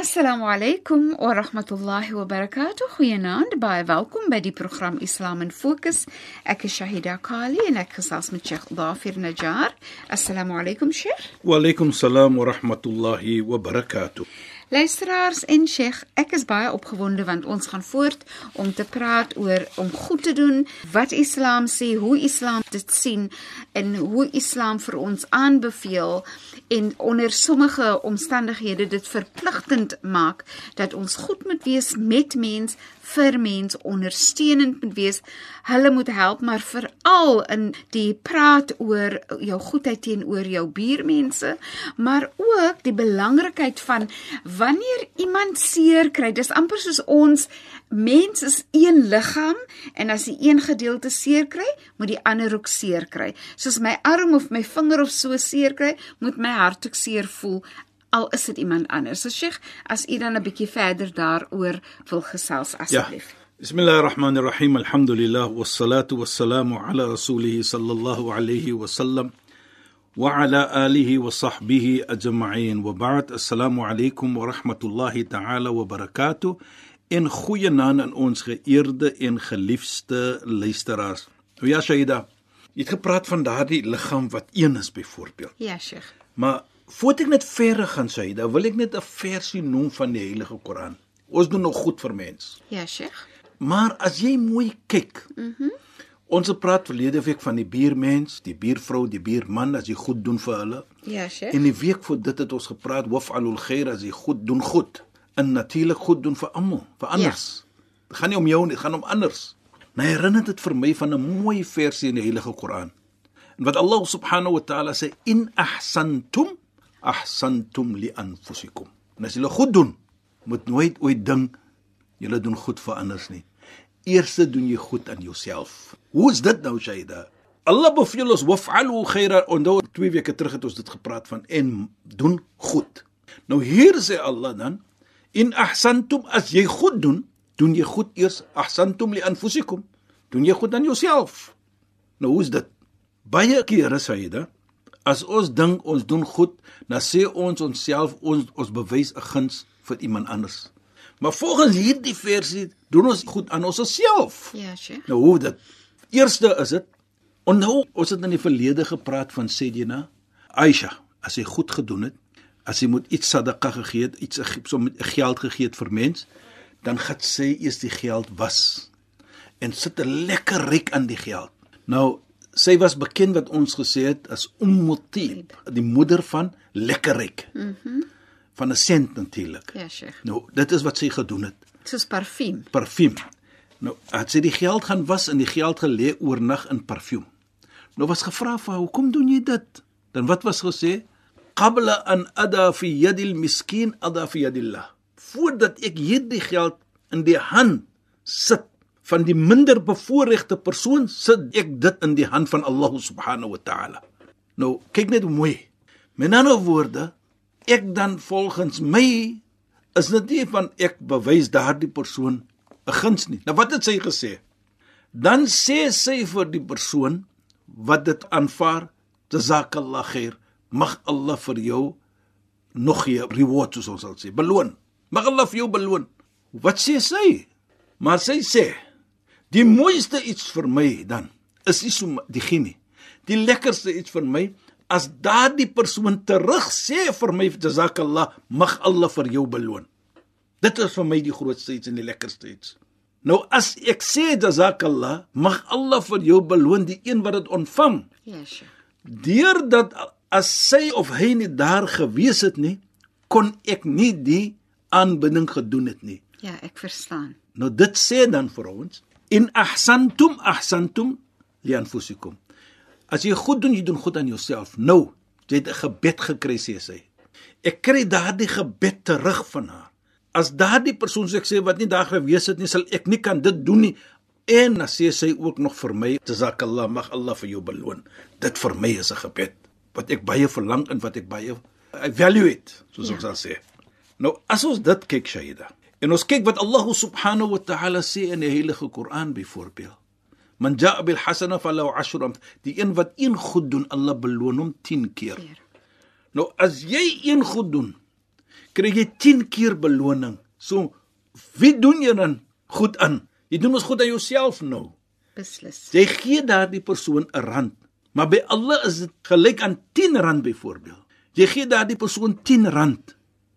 Assalamu alaykum wa rahmatullahi wa barakatuh. Goeienaand, baie welkom by die program Islam in Fokus. Ek is Shahida Kali en ek gesels met Sheikh Dafir Najjar. Assalamu alaykum Sheikh. Wa alaykum salaam wa rahmatullahi wa barakatuh. Luisteraars en Sheikh, ek is baie opgewonde want ons gaan voort om te praat oor om goed te doen, wat Islam sê, hoe Islam dit sien en hoe Islam vir ons aanbeveel en onder sommige omstandighede dit verpligtend maak dat ons goed moet wees met mens vir mens ondersteunend moet wees. Hulle moet help, maar veral in die praat oor jou goedheid teenoor jou buurmense, maar ook die belangrikheid van wanneer iemand seer kry. Dis amper soos ons mens is een liggaam en as die een gedeelte seer kry, moet die ander ook seer kry. Soos my arm of my vinger of so seer kry, moet my hart ook seer voel al is dit iemand anders. So Sheikh, as u dan 'n bietjie verder daaroor wil gesels asseblief. Ja. Bismillahirrahmanirrahim. Alhamdulillah wassalatu wassalamu ala rasulih sallallahu alayhi wa sallam wa ala alihi wa sahbihi ajma'in. Wa ba'd. Assalamu alaykum wa rahmatullahi ta'ala wa barakatuh. In goeie naam aan ons geëerde en geliefde luisteraars. Nou ja, Shaida, jy het gepraat van daardie liggaam wat een is byvoorbeeld. Ja, Sheikh. Maar Voordat ek net verder gaan sê, dan wil ek net 'n versie noem van die Heilige Koran. Ons doen nog goed vir mens. Ja, Sheikh. Maar as jy mooi kyk. Mhm. Mm ons het praat verlede week van die buurmens, die buurvrou, die buurman as jy goed doen vir hulle. Ja, Sheikh. En die week voor dit het ons gepraat waf'alul khair as jy goed doen goed. En natuurlik goed doen vir almal, vir anders. Dit ja. gaan nie om jou nie, dit gaan om anders. Nou herinner dit vir my van 'n mooi versie in die Heilige Koran. En wat Allah subhanahu wa ta'ala sê in ahsantum ahsantum li anfusikum. En as jy goed doen, moet nooit ooit dink jy doen goed vir anders nie. Eerste doen jy goed aan jouself. Hoe is dit nou Shaida? Allah beveel ons waf'alu khaira nou twee weke terug het ons dit gepraat van en doen goed. Nou hier sê Allah dan in ahsantum as jy goed doen, doen jy goed eers ahsantum li anfusikum. Doen jy goed aan jouself. Nou hoe is dit? Baie kere dit As ons dink ons doen goed, dan sê ons onsself ons ons bewys 'n guns vir iemand anders. Maar volgens hierdie versie doen ons goed aan onsself. Ja, sure. Nou hoe dit? Eerste is dit onthou ons het in die verlede gepraat van Sedina Aisha, as sy goed gedoen het, as sy moet iets sadaqa gegee het, iets so met geld gegee het vir mens, dan gaan sy eers die geld was en sit 'n lekker ryk aan die geld. Nou sy was bekend wat ons gesê het as Ummutib, die moeder van lekkerryk. Mhm. Mm van 'n sent natuurlik. Ja, Sheikh. Nou, dit is wat sy gedoen het. Soos parfuum. Parfuum. Nou, het sy die geld gaan was en die geld gelê oornag in parfuum. Nou was gevra vir haar, "Hoekom doen jy dit?" Dan wat was gesê? "Qabla an ada fi yadil miskin ada fi yadillah." Voordat ek hierdie geld in die hand sit van die minder bevoorregte persoon sit ek dit in die hand van Allah subhanahu wa ta'ala. Nou, kyk net hoe mooi. Met ander woorde, ek dan volgens my is dit nie van ek bewys daardie persoon 'n guns nie. Nou wat het sy gesê? Dan sê sy vir die persoon wat dit aanvaar, jazakallah khair, mag Allah vir jou nog 'n reward soos ons sal sê, beloon. Mag Allah vir jou beloon. Wat sê sy? Maar sy sê Die mooiste iets vir my dan is nie so die genie. Die lekkerste iets vir my as daardie persoon terug sê vir my jazakallah mag Allah vir jou beloon. Dit is vir my die grootste iets en die lekkerste iets. Nou as ek sê jazakallah mag Allah vir jou beloon die een wat dit ontvang. Yesh. Deurdat as sy of hy nie daar gewees het nie, kon ek nie die aanbinding gedoen het nie. Ja, ek verstaan. Nou dit sê dan vir ons In ahsantum ahsantum li anfusikum. As jy goed doen, jy doen goed aan jouself. Nou, jy het 'n gebed gekry sê sy. Ek kry daardie gebed terug van haar. As daardie persoon sê ek sê wat nie daar gewees het nie, sal ek nie kan dit doen nie. En dan sê sy ook nog vir my, jazakallah, mag Allah vir jou beloon. Dit vir my is 'n gebed wat ek baie verlang en wat ek baie evaluate, soos ja. ons sal sê. Nou, as ons dit kyk, Shaida, en ons kyk wat Allah subhanahu wa ta'ala sê in die Heilige Koran byvoorbeeld. Man ja'a bil hasana falahu ashru die een wat een goed doen, Allah beloon hom 10 keer. Nou as jy een goed doen, kry jy 10 keer beloning. So wie doen jy dan goed aan? Jy doen ons goed aan jouself nou. Beslis. Jy gee daardie persoon 'n rand, maar by Allah is dit gelyk aan 10 rand byvoorbeeld. Jy gee daardie persoon 10 rand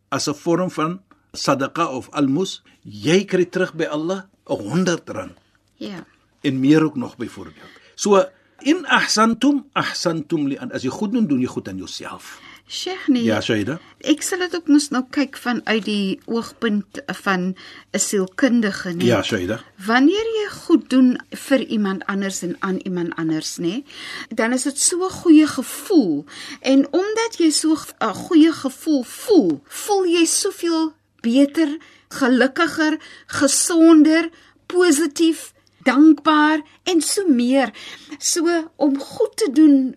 as 'n vorm van sadaqa of almus, jy kry terug by Allah 'n 100 rand. Ja. En meer ook nog byvoorbeeld. So in ahsantum ahsantum li an as jy goed doen, doen jy goed aan jouself. Sheikh nee. Ja, Shaida. Ek sal dit ook mos nou kyk vanuit die oogpunt van 'n sielkundige, nee. Ja, Shaida. Wanneer jy goed doen vir iemand anders en aan iemand anders, nê, dan is dit so 'n goeie gevoel. En omdat jy so 'n goeie gevoel voel, voel jy soveel beter, gelukkiger, gesonder, positief, dankbaar en so meer. So om goed te doen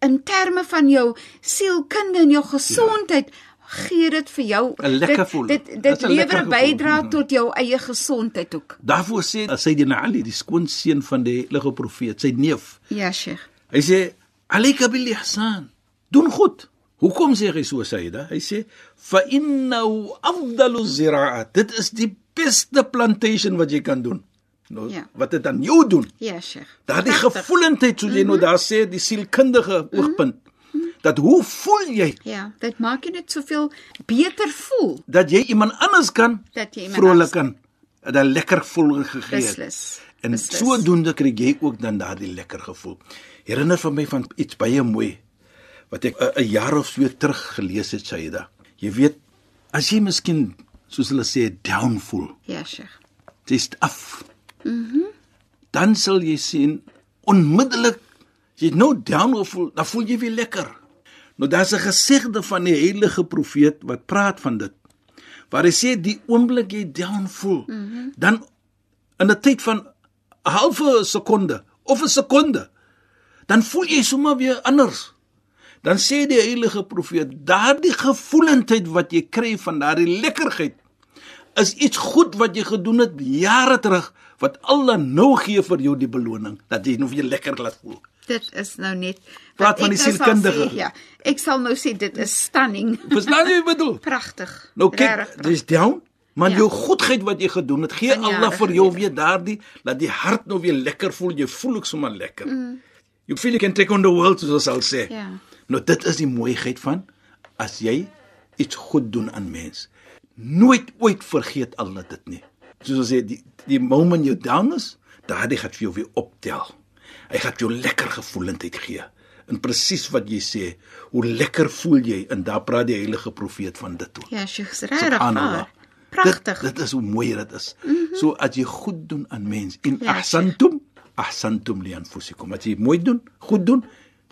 in terme van jou sielkunde en jou gesondheid ja gee dit vir jou 'n lekker gevoel. Dit dit, dit lewer bydra tot jou eie gesondheid ook. Daarvoor sê Sayyidina Ali, die skoonseun van die heilige profeet, sy neef. Ja, Sheikh. Hy sê: "Alayka bil ihsan." Doen goed. Hoekom sê hy so Sayyida? Hy sê: "Fa innahu afdalu zira'at." Dit is die beste plantation wat jy kan doen. Nou, Ja. wat dit aan jou doen. Ja, Sheikh. Daardie gevoelendheid soos jy nou daar sê, die sielkundige oogpunt. Dat hoe voel jy Ja, dit maak jou net soveel beter voel dat jy iemand anders kan dat jy vrolik kan dat lekker gevoel gegee het. Beslis. En beslis. sodoende kry jy ook dan daardie lekker gevoel. Herinner vir my van iets baie mooi wat ek 'n- jaar of so terug gelees het, Saida. Jy weet, as jy miskien soos hulle sê down voel, Ja, Sheikh. jy's af. Mhm. Dan sal jy sien onmiddellik jy het nou down gevoel, dan voel jy weer lekker. Nou daar's 'n gesegde van die heilige profeet wat praat van dit. Waar hy sê die oomblik jy down voel, mm -hmm. dan in 'n tyd van 'n halwe sekonde of 'n sekonde, dan voel jy sommer weer anders. Dan sê die heilige profeet, daardie gevoelendheid wat jy kry van daardie lekkerheid is iets goed wat jy gedoen het jare terug wat Allah nou gee vir jou die beloning dat jy nou weer lekker laat voel. Dit is nou net Praat van ek die nou sielkundige. sê, Ja, ek sal nou sê dit is stunning. Verstaan jy wat ek bedoel? Pragtig. Nou kyk, dis down, maar Ja. jou goedheid wat jy gedoen het, gee Van Allah vir jou gelede. weer daardie laat die hart nou weer lekker voel. Jy voel ook sommer lekker. Mm. You feel you can take on the world soos ons sal sê. Ja. Nou dit is die mooiheid van as jy iets goed doen aan mens. Nooit ooit vergeet Allah dit nie. Soos ons sê die die moment jy down is, daardie gaan vir jou weer optel. Hy gaan jou lekker gevoelendheid gee. En presies wat jy sê, hoe lekker voel jy en daar praat die heilige profeet van dit toe. Ja, Sheikh, regtig waar. Pragtig. Dit, dit is hoe mooi dit is. Mm -hmm. So as jy goed doen aan mens in Ja, ahsantum ahsantum li anfusikum. As jy mooi doen, goed doen,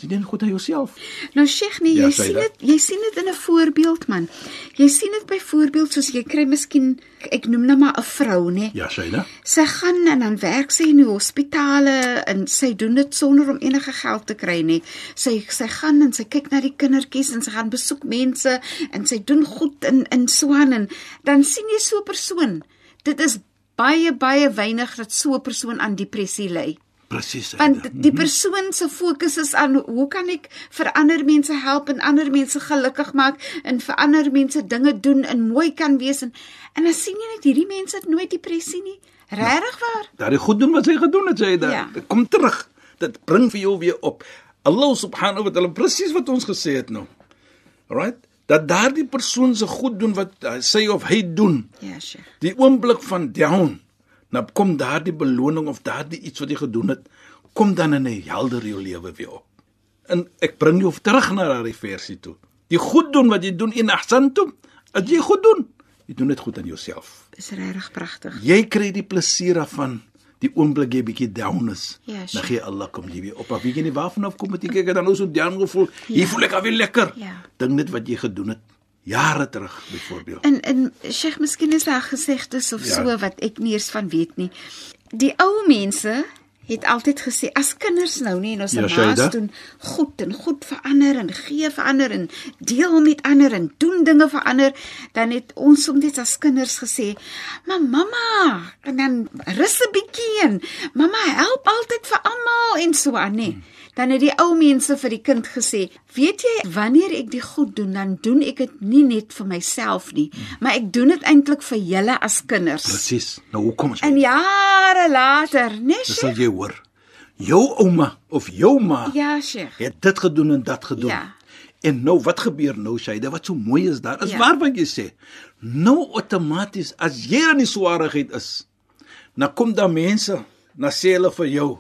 jy doen goed aan jouself. Nou Sheikh, nee, Ja, jy sien dit. dit, jy sien dit in 'n voorbeeld man. Jy sien dit byvoorbeeld soos jy kry miskien ek noem nou maar 'n vrou, nê. Ja, Shaina. Sy gaan en dan werk sy in die hospitale en sy doen dit sonder om enige geld te kry nie. Sy sy gaan en sy kyk na die kindertjies en sy gaan besoek mense en sy doen goed in in Swan en dan sien jy so 'n persoon. Dit is baie baie weinig dat so 'n persoon aan depressie ly. Presies. Want die persoon se fokus is aan hoe kan ek vir ander mense help en ander mense gelukkig maak en vir ander mense dinge doen en mooi kan wees en en dan sien jy net hierdie mense het nooit depressie nie. Regtig waar? Daardie goed doen wat sy gedoen het, sê dit. Ja. Dit kom terug. Dit bring vir jou weer op. Allah subhanahu wa ta'ala presies wat ons gesê het nou. Alright? Dat daardie persoon se goed doen wat uh, sy of hy doen. Ja, Sheikh. Die oomblik van down, dan kom daardie beloning of daardie iets wat jy gedoen het, kom dan in 'n helder jou lewe weer op. En ek bring jou terug na daardie versie toe. Die goed doen wat jy doen in ahsantum, as jy goed doen, jy doen dit goed aan jouself. Dis regtig pragtig. Jy kry die plesier daarvan die oomblik jy bietjie down is, Ja, dan sure. gee Allah kom jy weer op. Maar weet jy nie waarvan af kom dit? Het dan nou so down gevoel. Hier voel ek al weer lekker. Ja. Dink net wat jy gedoen het jare terug byvoorbeeld. En en Sheikh, miskien is daar gesegdes of Ja. so wat ek nie eens van weet nie. Die ou mense het altyd gesê as kinders nou nie en ons Ja, maas doen goed en goed verander en gee verander en deel met ander en doen dinge verander, dan het ons soms as kinders gesê, "Maar mamma, en dan rus 'n bietjie en mamma help altyd vir almal en so aan, nee." Dan het die ou mense vir die kind gesê, "Weet jy, wanneer ek die goed doen, dan doen ek dit nie net vir myself nie, maar ek doen dit eintlik vir julle as kinders." Presies. Nou hoekom is En jare later, nee, Dis sal Sheikh? jy hoor. Jou ouma of jou ma Ja, Sheikh. het dit gedoen en dat gedoen. Ja. En nou wat gebeur nou Shaida? Wat so mooi is daar? Is Ja. waar wat jy sê. Nou outomaties as jy in die swaarigheid is, dan kom daar mense, dan sê hulle vir jou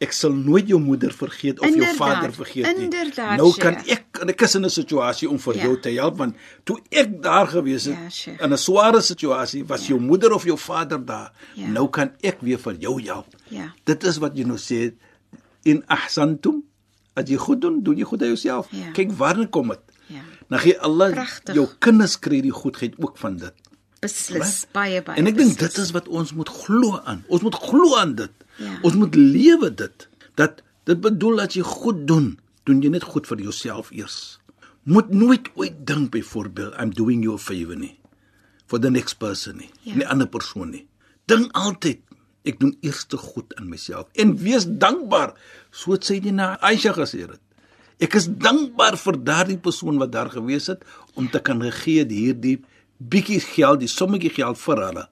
Ek sal nooit jou moeder vergeet of Inderdaad, jou vader vergeet nie. inderdaad, nou kan ek en ek is in 'n situasie om vir Ja. jou te help want toe ek daar gewees het Ja, Sheikh. in 'n sware situasie, was jou moeder of jou vader daar. Ja. Nou kan ek weer vir jou help. Ja. Dit is wat jy nou sê in ahsantum as jy goed doen, doen jy goed aan jouself. Ja. Kyk waarna kom dit. Ja. Dan gee Allah Pragtig. jou kinders kry die goedheid ook van dit. Beslis, baie baie. En ek dink dit is wat ons moet glo aan. Ons moet glo aan dit. Ja. Ons moet lewe dit. Dat dit bedoel as jy goed doen, doen jy net goed vir jouself eers. Moet nooit ooit dink byvoorbeeld I'm doing you a favor nie for the next person nie, Ja. nie ander persoon nie. Dink altyd ek doen eers te goed aan myself en wees dankbaar soos sy dit na Aisha gesê het. Ek is dankbaar vir daardie persoon wat daar gewees het om te kan het hierdie bietjie geld, die sommetjie geld vir hulle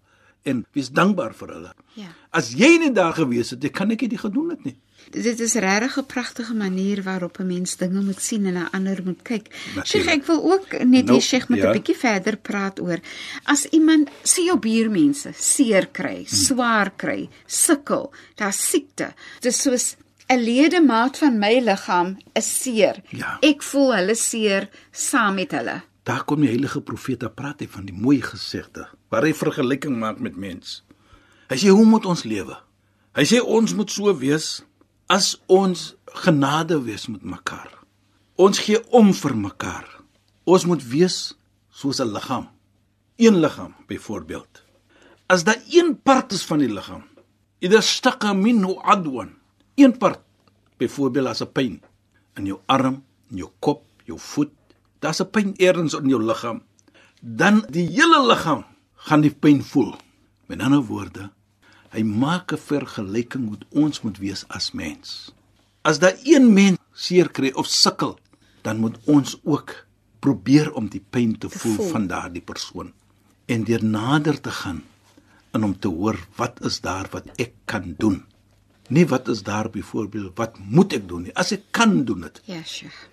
en wees dankbaar vir hulle. Ja. As jy nie daar gewees het, ek kan ek dit gedoen het nie. Dit is regtig 'n pragtige manier waarop 'n mens dinge moet sien en na ander moet kyk. Sheikh, ek wil ook net Nou, hier Sheikh met 'n ja. bietjie verder praat oor as iemand sien jou buurmense seer kry, swaar kry, sukkel, daar's siekte. Dis soos 'n ledemaat van my liggaam is seer. Ja. Ek voel hulle seer saam met hulle. Daar kom die heilige profeet daar praat hy van die mooi gesegde waar hy vergelyking maak met mens. Hy sê hoe moet ons lewe? Hy sê ons moet so wees as ons genade wees met mekaar. Ons gee om vir mekaar. Ons moet wees soos 'n liggaam. Een liggaam byvoorbeeld. As daar een part is van die liggaam, idha staqa minhu adwan, een part byvoorbeeld as 'n pyn in jou arm, in jou kop, jou voet, daar's 'n pyn eers in jou liggaam, dan die hele liggaam gaan die pyn voel. Met ander woorde, hy maak 'n vergelyking met ons moet wees as mens. As daar een mens seer kry of sukkel, dan moet ons ook probeer om die pyn te, Te voel, voel. van daardie persoon en deur nader te gaan en om te hoor wat is daar wat ek kan doen. Nie wat is daar byvoorbeeld wat moet ek doen nie. As ek kan doen dit. Ja, Sheikh.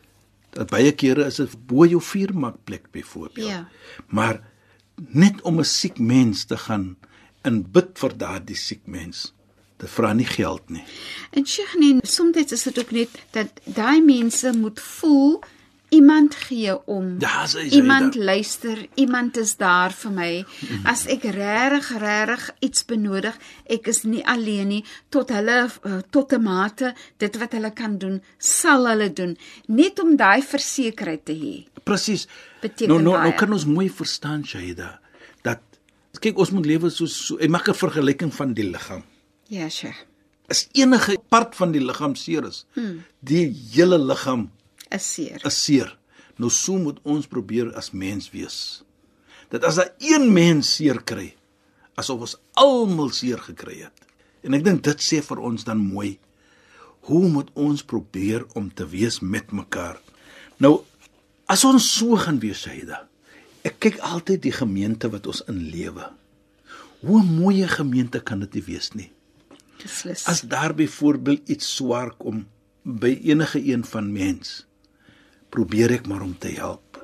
Dat baie kere is dit bo jou vuurmakplek byvoorbeeld. Ja. Maar net om 'n siek mens te gaan en bid vir daardie siek mens. Dit vra nie geld nie. En Sheikh, nee, soms is dit ook net dat daai mense moet voel iemand gee om. Ja, sy sê Iemand dit. luister, iemand is daar vir my. As ek regtig regtig iets benodig, ek is nie alleen nie tot hulle eh, tot 'n mate dit wat hulle kan doen, sal hulle doen, net om daai versekerheid te hê. Presies. Nou nou nou kan ons mooi verstaan Shaida dat kyk ons moet lewe soos so, hy maak 'n vergelyking van die liggaam. Ja, Sheikh. As enige part van die liggaam seer is, hmm. die hele liggaam Is seer. is seer. Nou so moet ons probeer as mens wees. Dat as daar een mens seer kry, asof ons almal seer gekry het. En ek dink dit sê vir ons dan mooi hoe moet ons probeer om te wees met mekaar. Nou as ons so gaan wees, Saida. Ek kyk altyd die gemeente wat ons in lewe. Hoe 'n mooi gemeente kan dit nie wees nie. Beslis. As daar byvoorbeeld iets swaar kom by enige een van mens, probeer ek maar om te help.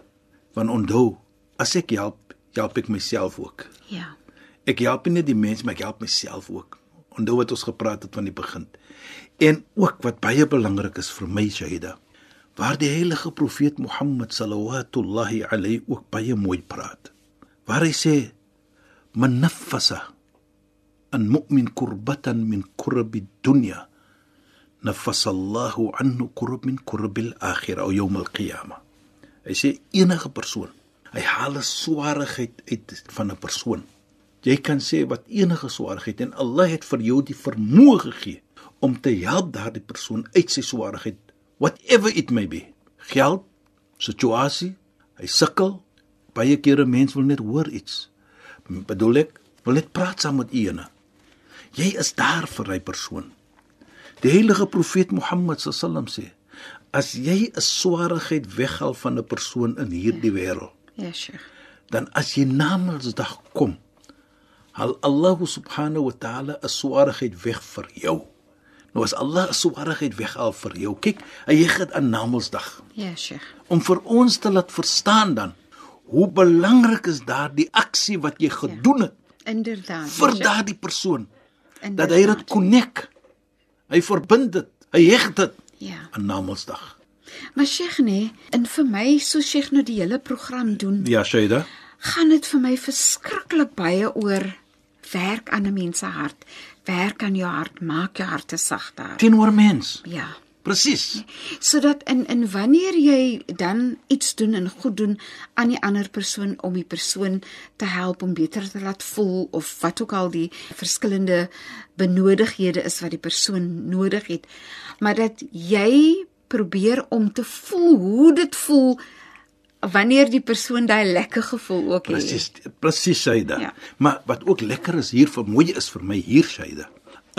Want onthou, as ek help, help ek myself ook. ja. Ek help nie net die mens, maar ek help myself ook. Onthou wat ons gepraat het van die begin. En ook wat baie belangrik is vir my Shaida, waar die heilige profeet Mohammed sallallahu alayhi ook baie mooi praat. Waar hy sê: "Man naffasa 'n mu'min kurbatan min kurbi dunya nafasa Allahu anhu kurb min kurbil akhirah of yawm al-qiyamah. Hy sê enige persoon, hy haal 'n swaarigheid uit van 'n persoon. Jy kan sê wat enige swaarigheid en Allah het vir jou die vermoë gegee om te help daardie persoon uit sy swaarigheid, whatever it may be. Geld, situasie, hy sukkel, baie kere mense wil net hoor iets. Bedoel ek, wil net praat saam met u ene. Jy is daar vir hy persoon. Die heilige profeet Mohammed sallam sê: As jy 'n swaarigheid weghaal van 'n persoon in hierdie wêreld, Ja, Sheikh. dan as jy na Mondsdag kom, haal Allah subhanahu wa ta'ala 'n swaarigheid weg vir jou. Nou as Allah 'n swaarigheid weghaal vir jou, kyk, hy gee dit aan Namedsdag Ja, Sheikh. om vir ons te laat verstaan dan hoe belangrik is daardie aksie wat jy gedoen het Inderdaad. vir daardie persoon dat Inderdaad. hy dit connect. Hy verbind dit. Hy heg dit Ja. aan Namedsdag. Maar Sheikh nee, en vir my so Sheikh nou die hele program doen, Ja, Shaida. gaan dit vir my verskriklik baie oor werk aan 'n mens se hart. Werk aan jou hart, maak jou hart te sagter. Teenoor mens. Ja. Presies. sodat in in wanneer jy dan iets doen en goed doen aan die ander persoon om die persoon te help om beter te laat voel of wat ook al die verskillende benodighede is wat die persoon nodig het maar dat jy probeer om te voel hoe dit voel wanneer die persoon daai lekker gevoel ook het Presies. Presies, Shaida. Ja. Maar wat ook lekker is hier vir mooi is vir my hier, Shaida,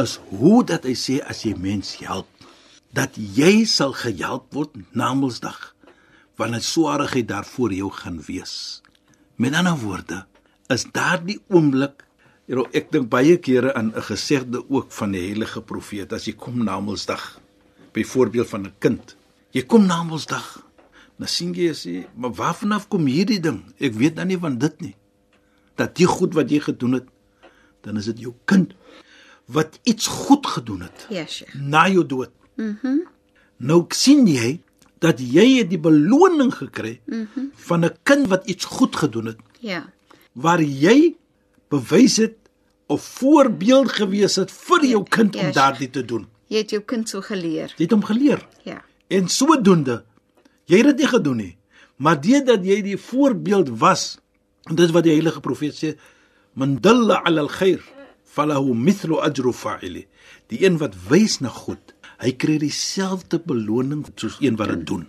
is hoe dat hy sê as jy mens help, dat jy sal gehelp word na Mondsdag wanneer swaarigheid daar voor jou gaan wees. Met ander woorde, is daardie oomblik Jy know, ek dink baie kere aan 'n gesegde ook van die heilige profeet as jy kom na Mondsdag. Byvoorbeeld van 'n kind. Jy kom na Mondsdag. Dan sien jy sê, "Maar waarvan af kom hierdie ding? Ek weet dan nie van dit nie." Dat die goed wat jy gedoen het, dan is dit jou kind wat iets goed gedoen het ja Sheikh na jou dood. Mhm. Mm nou sien jy dat jy het die beloning gekry mm van 'n kind wat iets goed gedoen het ja waar jy bewys het of voorbeeld gewees het vir jou kind om Yes. daardie te doen. jy het jou kind so geleer Jy het hom geleer. ja En sodoende jy het dit nie gedoen nie, maar deurdat jy die voorbeeld was, en dit wat die heilige profeet sê, man dalla ala alkhair falahu mithlu ajru fa'ili. Die een wat wys na goed, hy kry dieselfde beloning soos een wat dit doen.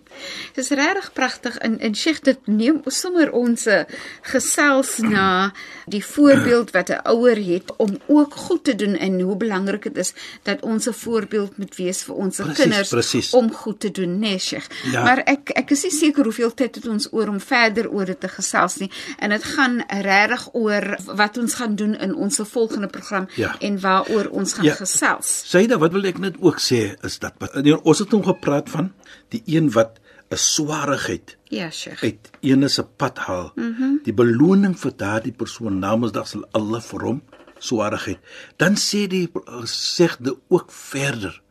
Dis regtig pragtig in in Sheikh dit neem sommer ons eh, gesels na die voorbeeld wat 'n ouer het om ook goed te doen en hoe belangrik dit is dat ons 'n voorbeeld moet wees vir ons kinders presies. om goed te doen, nee Sheikh. Ja. Maar ek ek is nie seker hoeveel tyd het ons oor om verder oor dit te gesels nie en dit gaan regtig oor wat ons gaan doen in ons volgende program Ja. en waaroor ons gaan Ja. gesels. Saida, wat wil ek net ook sê is dat nee, ons het hom gepraat van die een wat 'n swaarigheid Ja, Sheikh. uit ene se pad haal. Mm -hmm. Die beloning vir daardie persoon namensdag sal Allah vir hom swaarigheid. Dan sê die segde ook verder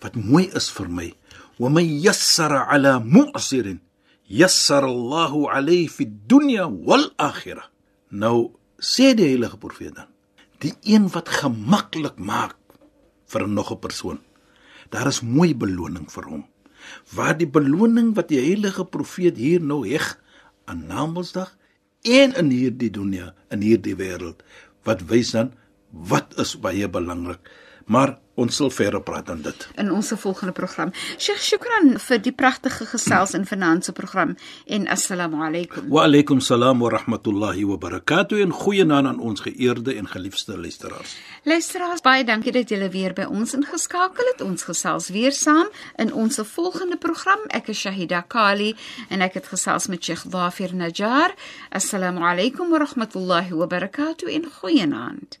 wat mooi is vir my. Wa man yassara ala mu'sirin yassara Allahu alayhi fi dunya wal akhirah. Nou sê die heilige profeet dan, die een wat gemaklik maak vir nog 'n persoon. Daar is mooi beloning vir hom. Waar die beloning wat die heilige profeet hier nou heg aan Namedsdag en in hierdie dunia, in hierdie wêreld, wat wys dan wat is baie belangrik. Maar ons sal verder praat aan dit. in ons volgende program. Sheikh Shukran vir die pragtige gesels in finansie program en assalamu alaykum. Wa alaykum salaam wa rahmatullahi wa barakatuh en goeienaand aan ons geëerde en geliefde luisteraars. Luisteraars, baie dankie dat julle weer by ons ingeskakel het. Ons gesels weer saam in ons volgende program. Ek is Shahida Kali en ek het gesels met Sheikh Dhafir Najjar. Assalamu alaykum wa rahmatullahi wa barakatuh en goeienaand.